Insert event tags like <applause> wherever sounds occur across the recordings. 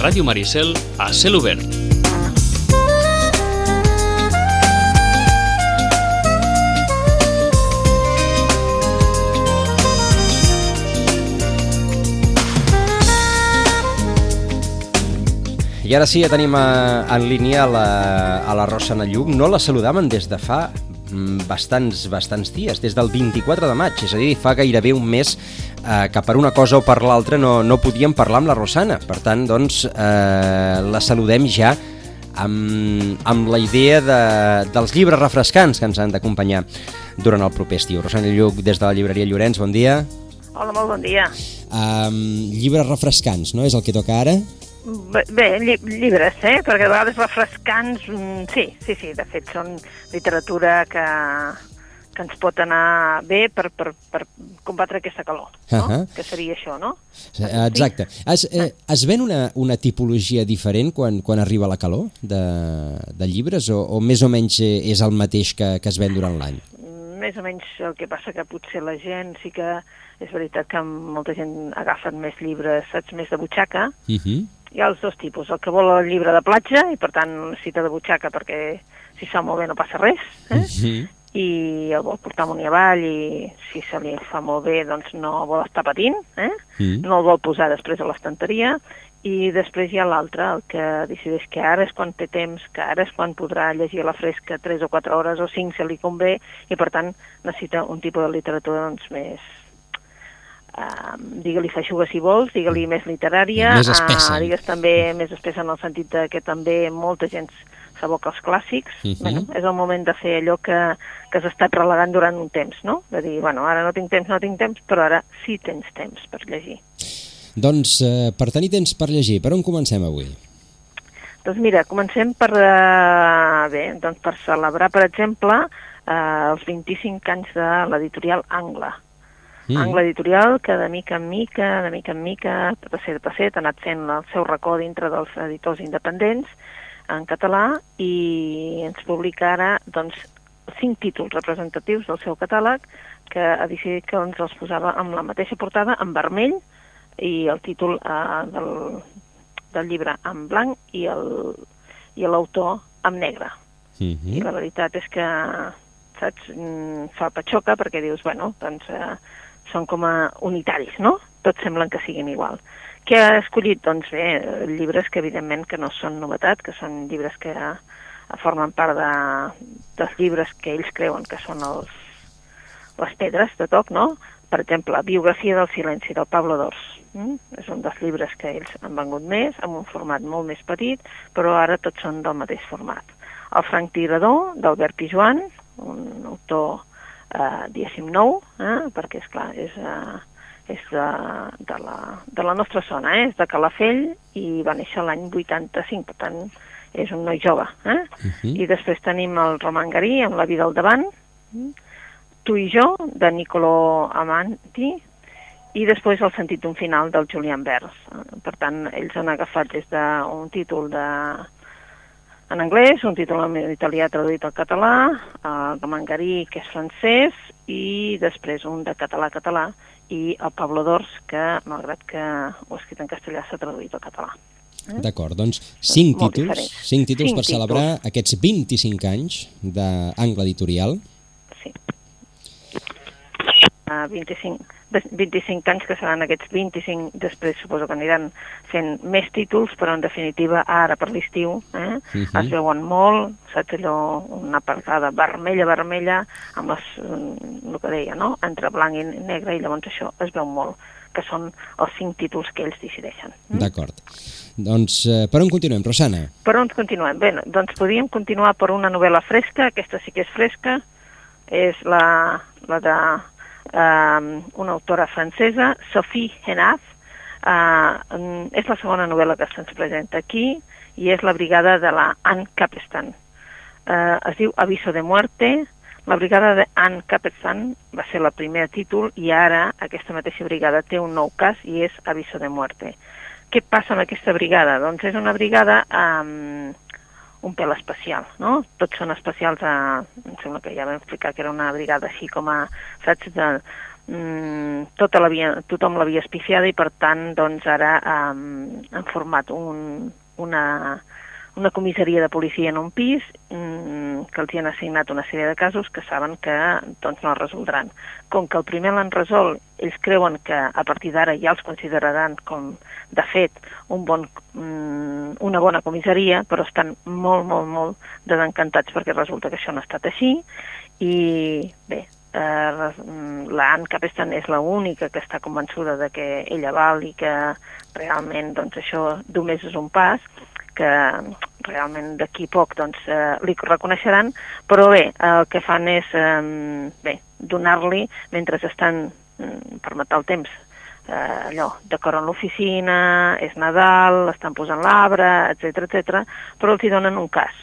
Ràdio Maricel a cel obert. I ara sí, ja tenim a, en línia a la, a la Rosana Lluc. No la saludaven des de fa mm, bastants, bastants dies, des del 24 de maig, és a dir, fa gairebé un mes eh, que per una cosa o per l'altra no, no podíem parlar amb la Rosana. Per tant, doncs, eh, la saludem ja amb, amb la idea de, dels llibres refrescants que ens han d'acompanyar durant el proper estiu. Rosana Lluc, des de la llibreria Llorenç, bon dia. Hola, molt bon dia. Um, llibres refrescants, no? És el que toca ara? Bé, lli llibres, eh? Perquè a vegades refrescants, mm, sí, sí, sí, de fet són literatura que, que ens pot anar bé per, per, per combatre aquesta calor, no? Uh -huh. Que seria això, no? Exacte. Es, eh, es ven una, una tipologia diferent quan, quan arriba la calor de, de llibres o, o més o menys eh, és el mateix que, que es ven durant l'any? Més o menys el que passa que potser la gent sí que és veritat que molta gent agafen més llibres, saps, més de butxaca, Uh -huh. hi ha els dos tipus, el que vol el llibre de platja i per tant necessita de butxaca perquè si es fa molt bé no passa res, eh? Uh -huh. I el vol portar amunt i avall i si se li fa molt bé doncs no vol estar patint, eh? Mm. no el vol posar després a l'estanteria i després hi ha l'altre, el que decideix que ara és quan té temps, que ara és quan podrà llegir a la fresca 3 o 4 hores o 5 si li convé i per tant necessita un tipus de literatura doncs, més Uh, digue-li feixuga si vols, digue-li més literària, Més espessa. Uh, digues també més espessa en el sentit de que també molta gent s'aboca als clàssics. Mhm. bueno, és el moment de fer allò que, que has estat relegant durant un temps, no? De dir, bueno, ara no tinc temps, no tinc temps, però ara sí tens temps per llegir. Doncs eh, per tenir temps per llegir, per on comencem avui? Doncs mira, comencem per, uh, bé, doncs per celebrar, per exemple, uh, els 25 anys de l'editorial Angla. Mm. Angla Editorial, que de mica en mica, de mica en mica, passet a passet, ha anat fent el seu racó dintre dels editors independents en català i ens publica ara doncs, cinc títols representatius del seu catàleg que ha decidit que ens els posava amb la mateixa portada, en vermell, i el títol eh, del, del llibre en blanc i l'autor en negre. Mm I la veritat és que, saps, mm, fa patxoca perquè dius, bueno, doncs eh, són com a unitaris, no? Tots semblen que siguin igual. Què ha escollit? Doncs bé, llibres que evidentment que no són novetat, que són llibres que formen part de, dels llibres que ells creuen que són els, les pedres de toc, no? Per exemple, Biografia del silenci, del Pablo Dors. Mm? És un dels llibres que ells han vengut més, amb un format molt més petit, però ara tots són del mateix format. El Franc Tirador, d'Albert Pijuan, un autor, eh, diguéssim, nou, eh? perquè, és clar, és, eh, és de, de, la, de la nostra zona, eh? és de Calafell i va néixer l'any 85, per tant, és un noi jove. Eh? Mhm. I després tenim el Roman Garí, amb la vida al davant? Tu i jo, de Niccolo Amanti, i després el sentit d'un final del Julian Vers. Per tant, ells han agafat des d'un títol de, en anglès, un títol en italià traduït al català, el de Mangarí, que és francès, i després un de català-català, i el Pablo Dors, que, malgrat que ho ha escrit en castellà, s'ha traduït al català. D'acord, doncs cinc Molt títols, cinc títols Cinc per celebrar aquests 25 anys d'Angle Editorial. Sí. Uh, 25, de- 25 anys que seran aquests 25, després suposo que aniran fent més títols, però en definitiva ara per l'estiu eh, Mhm. es veuen molt, saps allò, una parcada vermella, vermella, amb les, mm, el que deia, no?, entre blanc i negre, i llavors això es veu molt, que són els cinc títols que ells decideixen. D'acord. Doncs eh, per on continuem, Rosana? Per on continuem? Bé, doncs podríem continuar per una novel·la fresca, aquesta sí que és fresca, és la, la de um, una autora francesa, Sophie Henaf, uh, mm, és la segona novel·la que se'ns presenta aquí i és la brigada de la Anne Capestan. Uh, es diu Aviso de Muerte, la brigada de Anne Capestan va ser la primera títol i ara aquesta mateixa brigada té un nou cas i és Aviso de Muerte. Què passa amb aquesta brigada? Doncs és una brigada um, un pèl especial, no? Tots són especials a... Em sembla que ja vam explicar que era una brigada així com a, saps, de, mm, tota tothom l'havia espifiada i per tant doncs ara um, han format un, una, una comissaria de policia en un pis mmm, que els hi han assignat una sèrie de casos que saben que doncs, no es resoldran. Com que el primer l'han resolt, ells creuen que a partir d'ara ja els consideraran com, de fet, un bon, mmm, una bona comissaria, però estan molt, molt, molt desencantats perquè resulta que això no ha estat així i bé, eh, la Anne Capestan és l'única que està convençuda de que ella val i que realment doncs, això només és un pas que realment d'aquí poc doncs, eh, li reconeixeran, però bé, el que fan és eh, bé donar-li, mentre estan, per matar el temps, eh, allò, decoren l'oficina, és Nadal, estan posant l'arbre, etc etc, però els hi donen un cas.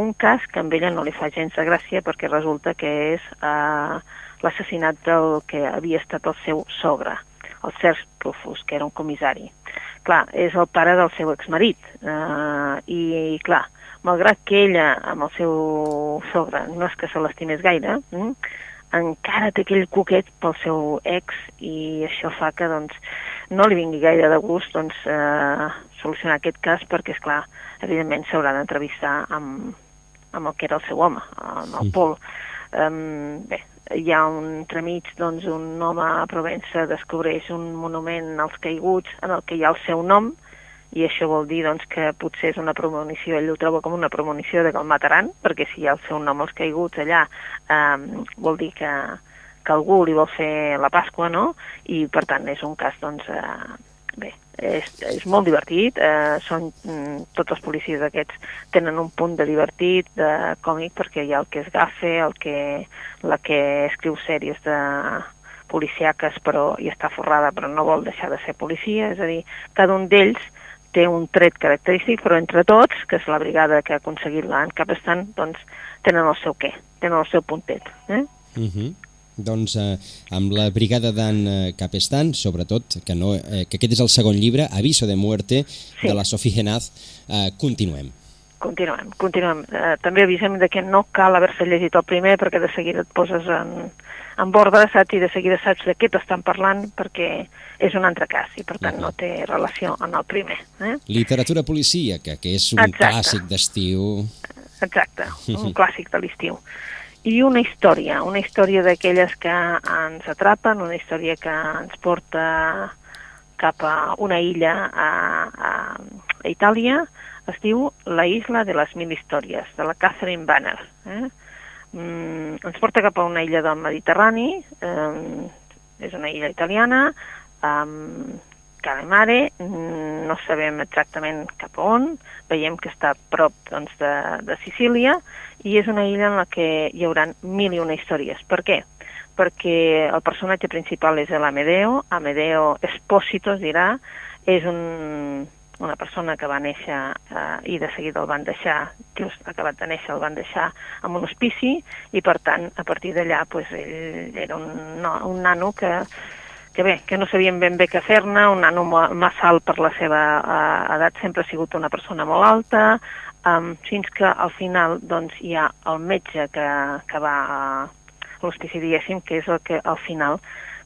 Un cas que a ella no li fa gens de gràcia perquè resulta que és eh, l'assassinat del que havia estat el seu sogre, el Cers Rufus, que era un comissari. Clar, és el pare del seu exmarit, eh, i clar, malgrat que ella amb el seu sogre no és que se l'estimés gaire, mm, encara té aquell coquet pel seu ex i això fa que doncs, no li vingui gaire de gust doncs, eh, solucionar aquest cas perquè, és clar, evidentment s'haurà d'entrevistar amb, amb el que era el seu home, amb el Pol. Um, bé, hi ha un entremig, doncs, un home a Provença descobreix un monument als caiguts en el que hi ha el seu nom, i això vol dir doncs, que potser és una premonició, ell ho troba com una premonició de que el mataran, perquè si hi ha el seu nom als caiguts allà, eh, vol dir que, que algú li vol fer la Pasqua, no? I per tant és un cas, doncs, eh, bé, és, és molt divertit, eh, són, mm, tots els policies aquests tenen un punt de divertit, de còmic, perquè hi ha el que és gafe, el que, la que escriu sèries de policiaques però hi està forrada però no vol deixar de ser policia, és a dir, cada un d'ells té un tret característic, però entre tots, que és la brigada que ha aconseguit l'any Capestan, doncs tenen el seu què, tenen el seu puntet. Eh? Uh mhm. -huh doncs, eh, amb la brigada d'en eh, Capestan, sobretot, que, no, eh, que aquest és el segon llibre, Aviso de muerte, sí. de la Sofia Genaz, eh, continuem. Continuem, continuem. Eh, també avisem de que no cal haver-se llegit el primer perquè de seguida et poses en, en ordre, saps? I de seguida saps de què t'estan parlant perquè és un altre cas i per tant no té relació en el primer. Eh? Literatura policíaca, que és un Exacte. clàssic d'estiu. Exacte, un <laughs> clàssic de l'estiu i una història, una història d'aquelles que ens atrapen, una història que ens porta cap a una illa a, a, a Itàlia, es diu La isla de les mil històries, de la Catherine Banner. Eh? Mm, ens porta cap a una illa del Mediterrani, eh, és una illa italiana, eh, Calamare, mm, no sabem exactament cap on, veiem que està prop doncs, de, de Sicília, i és una illa en la que hi haurà mil i una històries. Per què? Perquè el personatge principal és l'Amedeo, Amedeo Espósito es dirà, és un, una persona que va néixer eh, i de seguida el van deixar, just acabat de néixer, el van deixar amb un hospici i per tant, a partir d'allà, pues, ell era un, no, un nano que que bé, que no sabien ben bé què fer-ne, un nano massa alt per la seva uh, edat, sempre ha sigut una persona molt alta, um, fins que al final doncs, hi ha el metge que, que va a l'hospici, diguéssim, que és el que al final,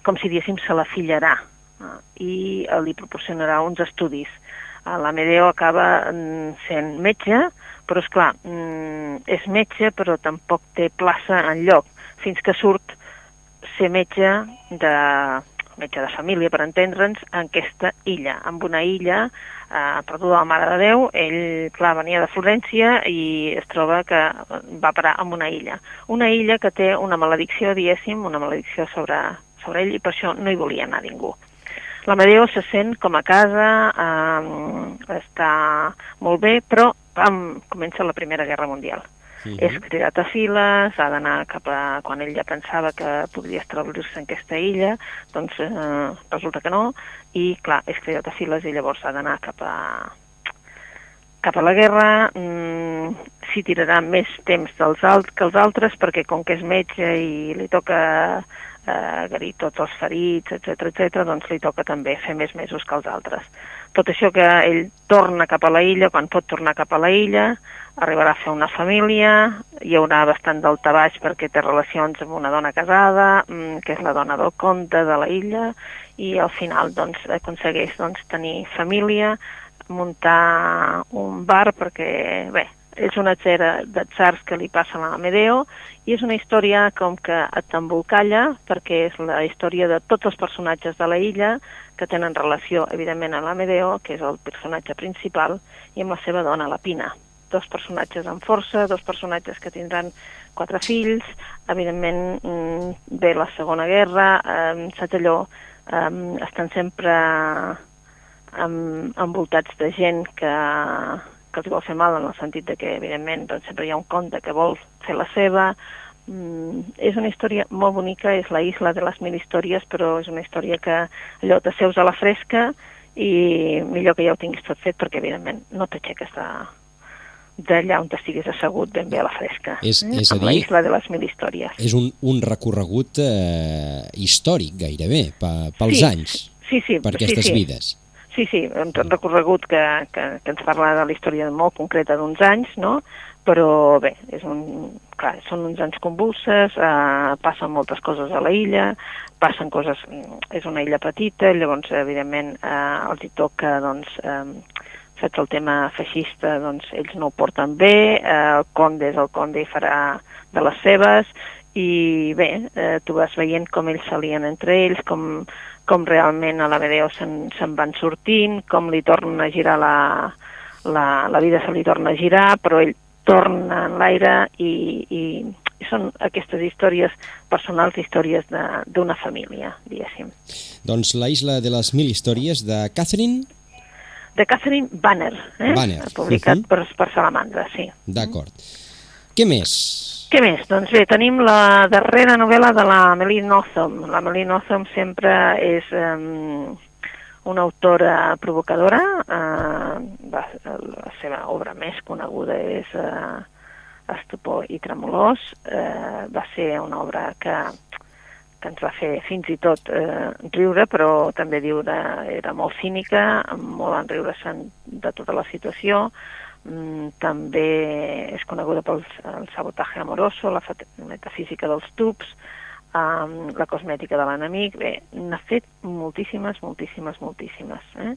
com si diguéssim, se la fillarà uh, i uh, li proporcionarà uns estudis. Uh, L'Amedeo acaba um, sent metge, però és clar, um, és metge però tampoc té plaça en lloc, fins que surt ser metge de metge de família, per entendre'ns, en aquesta illa, amb una illa eh, perduda la Mare de Déu. Ell, clar, venia de Florència i es troba que va parar en una illa. Una illa que té una maledicció, diguéssim, una maledicció sobre, sobre ell i per això no hi volia anar ningú. L'Amadeo se sent com a casa, eh, està molt bé, però pam, comença la Primera Guerra Mundial. Uh -huh. És cridat a files, ha d'anar cap a... Quan ell ja pensava que podria establir-se en aquesta illa, doncs eh, resulta que no, i clar, és cridat a files i llavors ha d'anar cap a cap a la guerra, mm, s'hi tirarà més temps dels alt que els altres, perquè com que és metge i li toca eh, guarir tots els ferits, etc etc, doncs li toca també fer més mesos que els altres. Tot això que ell torna cap a la illa, quan pot tornar cap a la illa, arribarà a fer una família, hi haurà bastant baix perquè té relacions amb una dona casada, mm, que és la dona del conte de la illa, i al final doncs, aconsegueix doncs, tenir família, muntar un bar perquè, bé, és una xera d'atzars que li passa a l'Amedeo i és una història com que et t'embolcalla perquè és la història de tots els personatges de la illa que tenen relació, evidentment, a l'Amedeo, que és el personatge principal, i amb la seva dona, la Pina. Dos personatges amb força, dos personatges que tindran quatre fills, evidentment mm, ve la Segona Guerra, eh, saps allò, eh, estan sempre envoltats de gent que, que els vol fer mal en el sentit de que, evidentment, doncs, sempre hi ha un conte que vol fer la seva. Mm, és una història molt bonica, és la isla de les mil històries, però és una història que allò t'asseus a la fresca i millor que ja ho tinguis tot fet perquè, evidentment, no t'aixeques de, d'allà on estiguis assegut ben bé a la fresca. És, eh? és a dir, la isla de les mil històries. És un, un recorregut eh, històric gairebé, pels sí, anys, sí, sí, per aquestes sí, sí. vides. Sí, sí, un recorregut que, que, que ens parla de la història molt concreta d'uns anys, no? però bé, és un, clar, són uns anys convulses, eh, passen moltes coses a la illa, passen coses, és una illa petita, llavors, evidentment, eh, els hi toca, doncs, eh, saps, el tema feixista, doncs, ells no ho porten bé, eh, el conde és el conde i farà de les seves, i bé, eh, tu vas veient com ells salien entre ells, com com realment a la Medeo se'n se van sortint, com li torna a girar la, la, la vida se li torna a girar, però ell torna en l'aire i, i, i són aquestes històries personals, històries d'una família, diguéssim. Doncs La isla de les mil històries de Catherine... De Catherine Banner, eh? Banner. publicat Uh -huh. per, per Salamandra, sí. D'acord. Què més? Què més? Doncs bé, tenim la darrera novel·la de la Melly Notham. La Melly Notham sempre és um, una autora provocadora. Uh, la, la seva obra més coneguda és uh, Estupor i Tremolós. Uh, va ser una obra que, que ens va fer fins i tot uh, riure, però també viure era molt cínica, molt en riure-se'n de tota la situació Mm, també és coneguda pel el sabotatge amoroso, la metafísica dels tubs, um, la cosmètica de l'enemic. Bé, n'ha fet moltíssimes, moltíssimes, moltíssimes. Eh?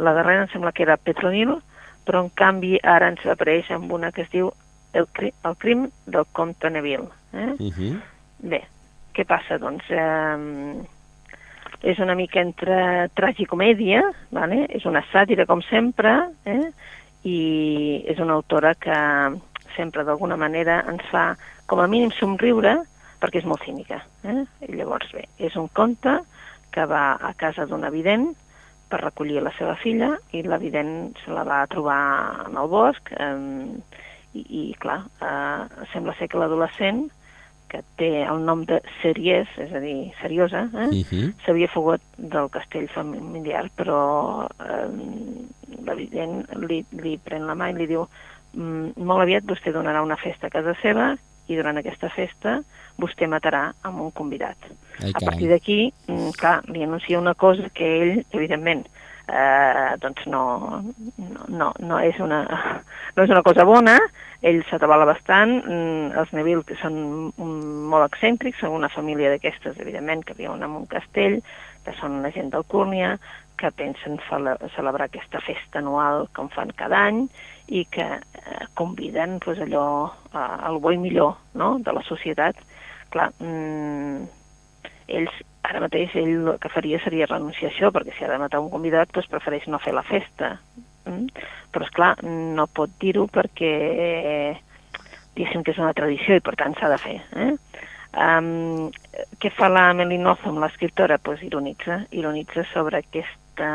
La darrera em sembla que era Petronil, però en canvi ara ens apareix amb una que es diu El, cri el crim del comte Neville. Eh? Uh -huh. Bé, què passa? Doncs eh, és una mica entre tragicomèdia, vale? és una sàtira com sempre, eh? I és una autora que sempre d'alguna manera ens fa com a mínim somriure perquè és molt cínica. Eh? I llavors, bé, és un conte que va a casa d'un evident per recollir la seva filla i l'evident se la va trobar en el bosc eh, i, i clar, eh, sembla ser que l'adolescent que té el nom de Series, és a dir, seriosa, eh? uh -huh. s'havia fugat del castell familiar, però eh, l'evident li, li pren la mà i li diu mm, molt aviat vostè donarà una festa a casa seva i durant aquesta festa vostè matarà amb un convidat. Ai, a partir d'aquí, mm, clar, li anuncia una cosa que ell, evidentment, eh, doncs no, no, no, és una, no és una cosa bona, ell s'atabala bastant, mm, els Neville que són molt excèntrics, són una família d'aquestes, evidentment, que viuen en un castell, que són la gent d'Alcúrnia, que pensen celebrar aquesta festa anual com fan cada any i que eh, conviden pues, allò al bo i millor no? de la societat. Clar, mm, ells ara mateix ell el que faria seria renunciar a això, perquè si ha de matar un convidat doncs prefereix no fer la festa. Mm? Però, és clar no pot dir-ho perquè eh, diguéssim que és una tradició i per tant s'ha de fer. Eh? Um, què fa la Melinoza amb l'escriptora? Pues ironitza, ironitza sobre aquesta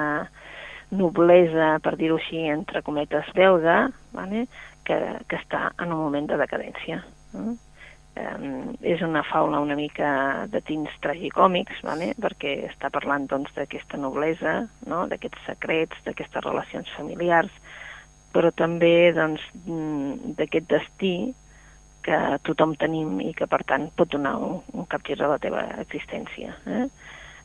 noblesa, per dir-ho així, entre cometes belga, vale? que, que està en un moment de decadència. Eh? Um, és una faula una mica de tins tragicòmics, vale? perquè està parlant doncs, d'aquesta doncs, noblesa, no? d'aquests secrets, d'aquestes relacions familiars, però també doncs, mm, d'aquest destí que tothom tenim i que, per tant, pot donar un, un capgir a la teva existència. Eh?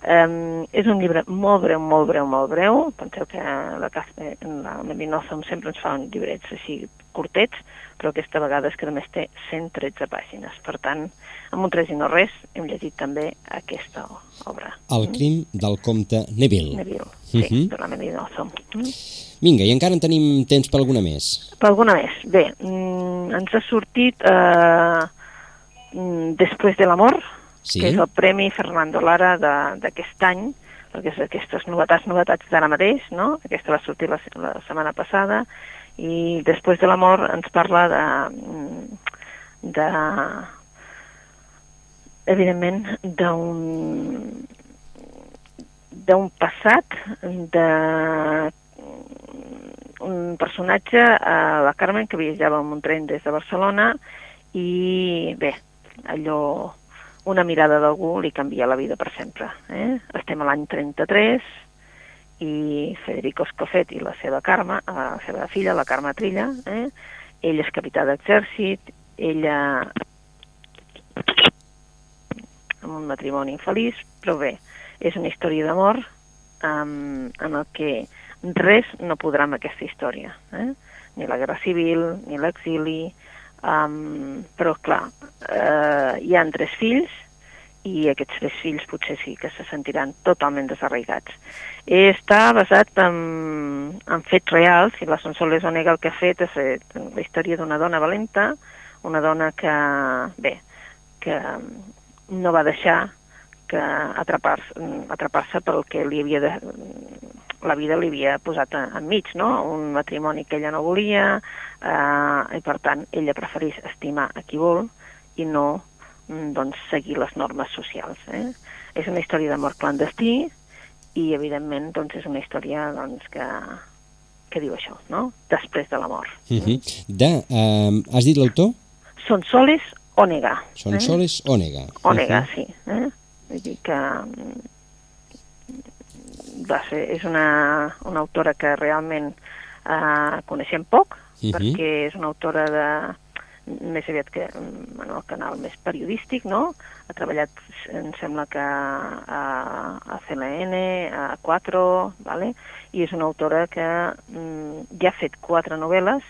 Um, és un llibre molt breu, molt breu, molt breu. Penseu que la, Cas- la Mary Notham sempre ens fa uns llibrets així curtets, però aquesta vegada és que només té 113 pàgines. Per tant, amb un 3 i no res, hem llegit també aquesta obra. El crim del comte Neville. Neville, sí, Mhm. de la Notham. Mm? Vinga, i encara en tenim temps per alguna més. Per alguna més. Bé, mm, ens ha sortit eh, mm, Després de l'amor, Sí? que és el Premi Fernando Lara d'aquest any, perquè és aquestes novetats, novetats d'ara mateix, no? Aquesta va sortir la, la setmana passada, i Després de l'amor ens parla de, de evidentment, d'un d'un passat de un personatge, eh, la Carmen, que viatjava amb un tren des de Barcelona i, bé, allò, una mirada d'algú li canvia la vida per sempre. Eh? Estem a l'any 33 i Federico Escofet i la seva Carme, eh, la seva filla, la Carme Trilla, eh? ell és capità d'exèrcit, ella amb un matrimoni infeliç, però bé, és una història d'amor um, en el que res no podrà amb aquesta història. Eh? Ni la guerra civil, ni l'exili, um, però clar, uh, hi han tres fills i aquests tres fills potser sí que se sentiran totalment desarraigats. Està basat en, en fets reals i la Sonsoles Onega el que ha fet és eh, la història d'una dona valenta, una dona que, bé, que no va deixar que atrapar-se atrapar pel que li havia de, la vida li havia posat enmig, no? Un matrimoni que ella no volia, eh, i per tant ella preferís estimar a qui vol i no mm, doncs, seguir les normes socials. Eh? És una història d'amor clandestí i, evidentment, doncs, és una història doncs, que, que diu això, no? Després de la mort. Uh -huh. De, um, has dit l'autor? Són soles Onega. Són Soles Onega. Onega, Uh -huh. sí. Eh? Vull dir que mm, va ser, és una, una autora que realment eh, coneixem poc, Mhm. perquè és una autora de més aviat que en el canal més periodístic, no? Ha treballat, em sembla que a, a CLN, a 4, vale? i és una autora que mm, ja ha fet quatre novel·les,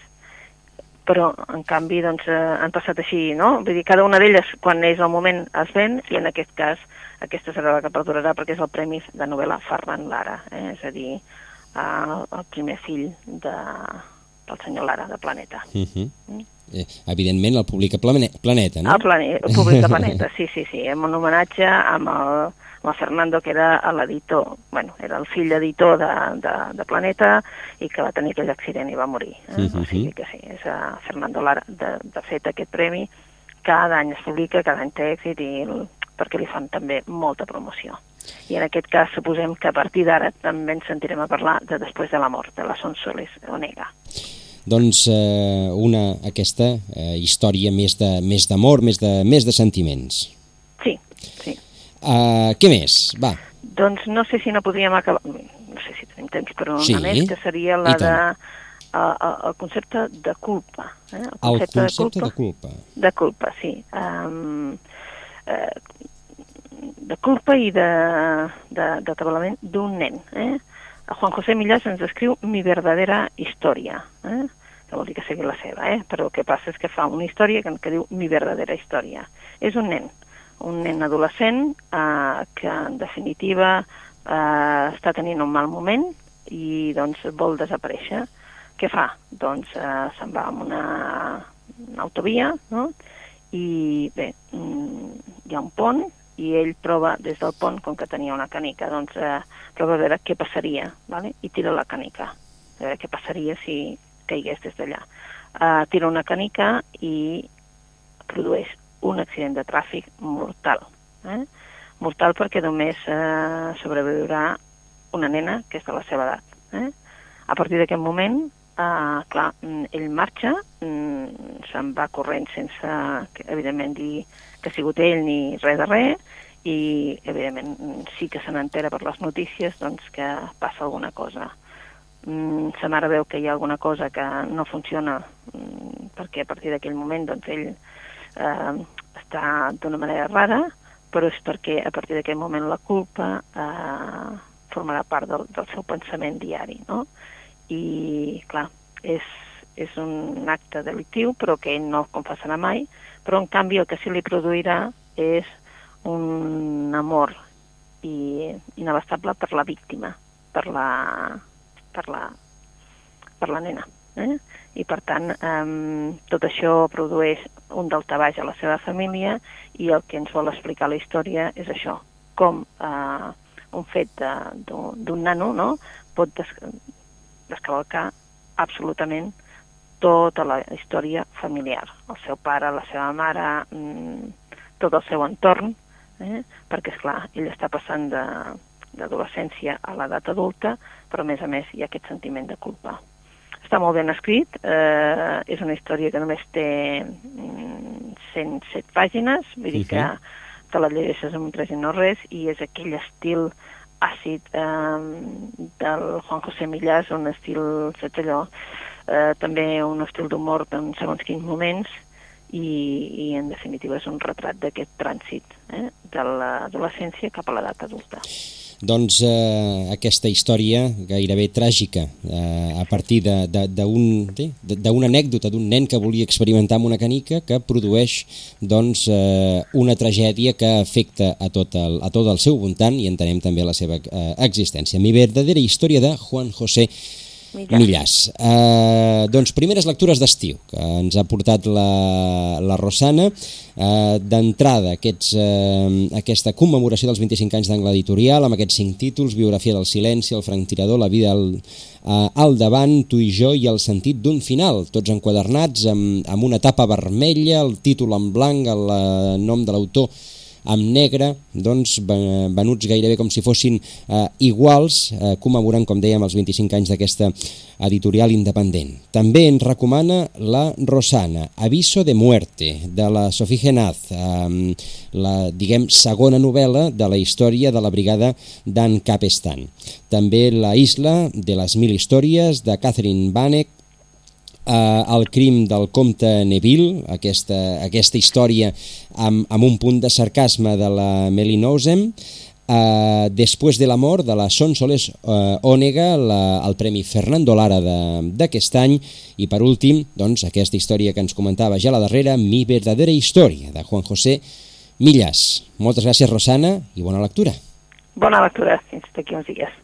però en canvi doncs, eh, han passat així, no? Vull dir, cada una d'elles, quan és el moment, es ven, i en aquest cas aquesta serà la que perdurarà perquè és el Premi de novel·la Ferran Lara, eh? és a dir, el, el primer fill de, del senyor Lara, de Planeta. Uh -huh. eh, evidentment el publica Plane Planeta, no? El, plane, el públic de Planeta, sí, sí, sí, en un homenatge amb el, amb el Fernando, que era l'editor, bueno, era el fill editor de, de, de Planeta i que va tenir aquell accident i va morir. Eh? Mhm. O sigui que sí, és a Fernando Lara. De, de fet, aquest premi cada any es publica, cada any té èxit i el, perquè li fan també molta promoció. I en aquest cas suposem que a partir d'ara també ens sentirem a parlar de Després de la mort, de la Sonsoles Onega. Doncs eh, una, aquesta eh, història més de més d'amor, més, de, més de sentiments. Sí, sí. Uh, què més? Va. Doncs no sé si no podríem acabar... No sé si tenim temps per una Sí, més, que seria la de... Uh, el concepte de culpa. Eh? El concepte de culpa. De culpa, sí. Um, eh, de culpa i de, de, de treballament d'un nen. Eh? El Juan José Millás ens escriu Mi verdadera història, eh? que vol dir que sigui la seva, eh? però el que passa és que fa una història que, que diu Mi verdadera història. És un nen, un nen adolescent eh, que en definitiva eh, està tenint un mal moment i doncs vol desaparèixer. Què fa? Doncs eh, se'n va amb una, una autovia, no? i bé, mm, hi ha un pont i ell prova des del pont, com que tenia una canica, doncs eh, prova a veure què passaria, vale? i tira la canica, a veure què passaria si caigués des d'allà. Uh, tira una canica i produeix un accident de tràfic mortal. Eh? Mortal perquè només eh, sobreviurà una nena que és de la seva edat. Eh? A partir d'aquest moment, eh, clar, ell marxa, mm, se'n va corrent sense, evidentment, dir que ha sigut ell ni res de res, i, evidentment, sí que se n'entera per les notícies doncs, que passa alguna cosa. Mm, sa mare veu que hi ha alguna cosa que no funciona mm, perquè a partir d'aquell moment doncs, ell eh, està d'una manera rara, però és perquè a partir d'aquest moment la culpa eh, formarà part del, del seu pensament diari, no? I, clar, és, és un acte delictiu, però que ell no el confessarà mai, però en canvi el que sí li produirà és un amor i inabastable per la víctima, per la, per la, per la nena. Eh? I per tant, eh, tot això produeix un daltabaix a la seva família i el que ens vol explicar la història és això, com eh, un fet d'un nano no? pot des descavalcar absolutament tota la història familiar, el seu pare, la seva mare, mm, tot el seu entorn, eh? perquè, és clar ell està passant d'adolescència a l'edat adulta, però a més a més hi ha aquest sentiment de culpa. Està molt ben escrit, eh, és una història que només té 107 mm, pàgines, vull dir que te la llegeixes en un tres i no res, i és aquell estil àcid eh, del Juan José Millás, un estil, saps allò, eh, també un estil d'humor en segons quins moments, i, i en definitiva és un retrat d'aquest trànsit eh, de l'adolescència cap a l'edat adulta. Doncs eh, aquesta història gairebé tràgica eh, a partir d'una anècdota d'un nen que volia experimentar amb una canica que produeix doncs, eh, una tragèdia que afecta a tot, el, a tot el seu voltant i entenem també la seva eh, existència. Mi verdadera història de Juan José Millàs. Millàs. Uh, doncs primeres lectures d'estiu que ens ha portat la, la Rosana. Uh, D'entrada, uh, aquesta commemoració dels 25 anys d'angle editorial amb aquests cinc títols, Biografia del silenci, El franc tirador, La vida al, uh, al davant, Tu i jo i El sentit d'un final, tots enquadernats amb, amb una tapa vermella, el títol en blanc, el uh, nom de l'autor amb negre, doncs, venuts gairebé com si fossin eh, iguals, eh, commemorant, com dèiem, els 25 anys d'aquesta editorial independent. També ens recomana la Rosana, Aviso de muerte, de la Sophie Genaz, eh, la, diguem, segona novel·la de la història de la brigada d'Anne Capestan. També La isla de les mil històries, de Catherine Banek, eh, el crim del comte Neville, aquesta, aquesta història amb, amb un punt de sarcasme de la Melinosem, Uh, Després de la mort de la Son Soles uh, Ònega, la, el Premi Fernando Lara d'aquest any, i per últim, doncs, aquesta història que ens comentava ja la darrera, Mi verdadera història, de Juan José Millas. Moltes gràcies, Rosana, i bona lectura. Bona lectura, fins d'aquí uns dies.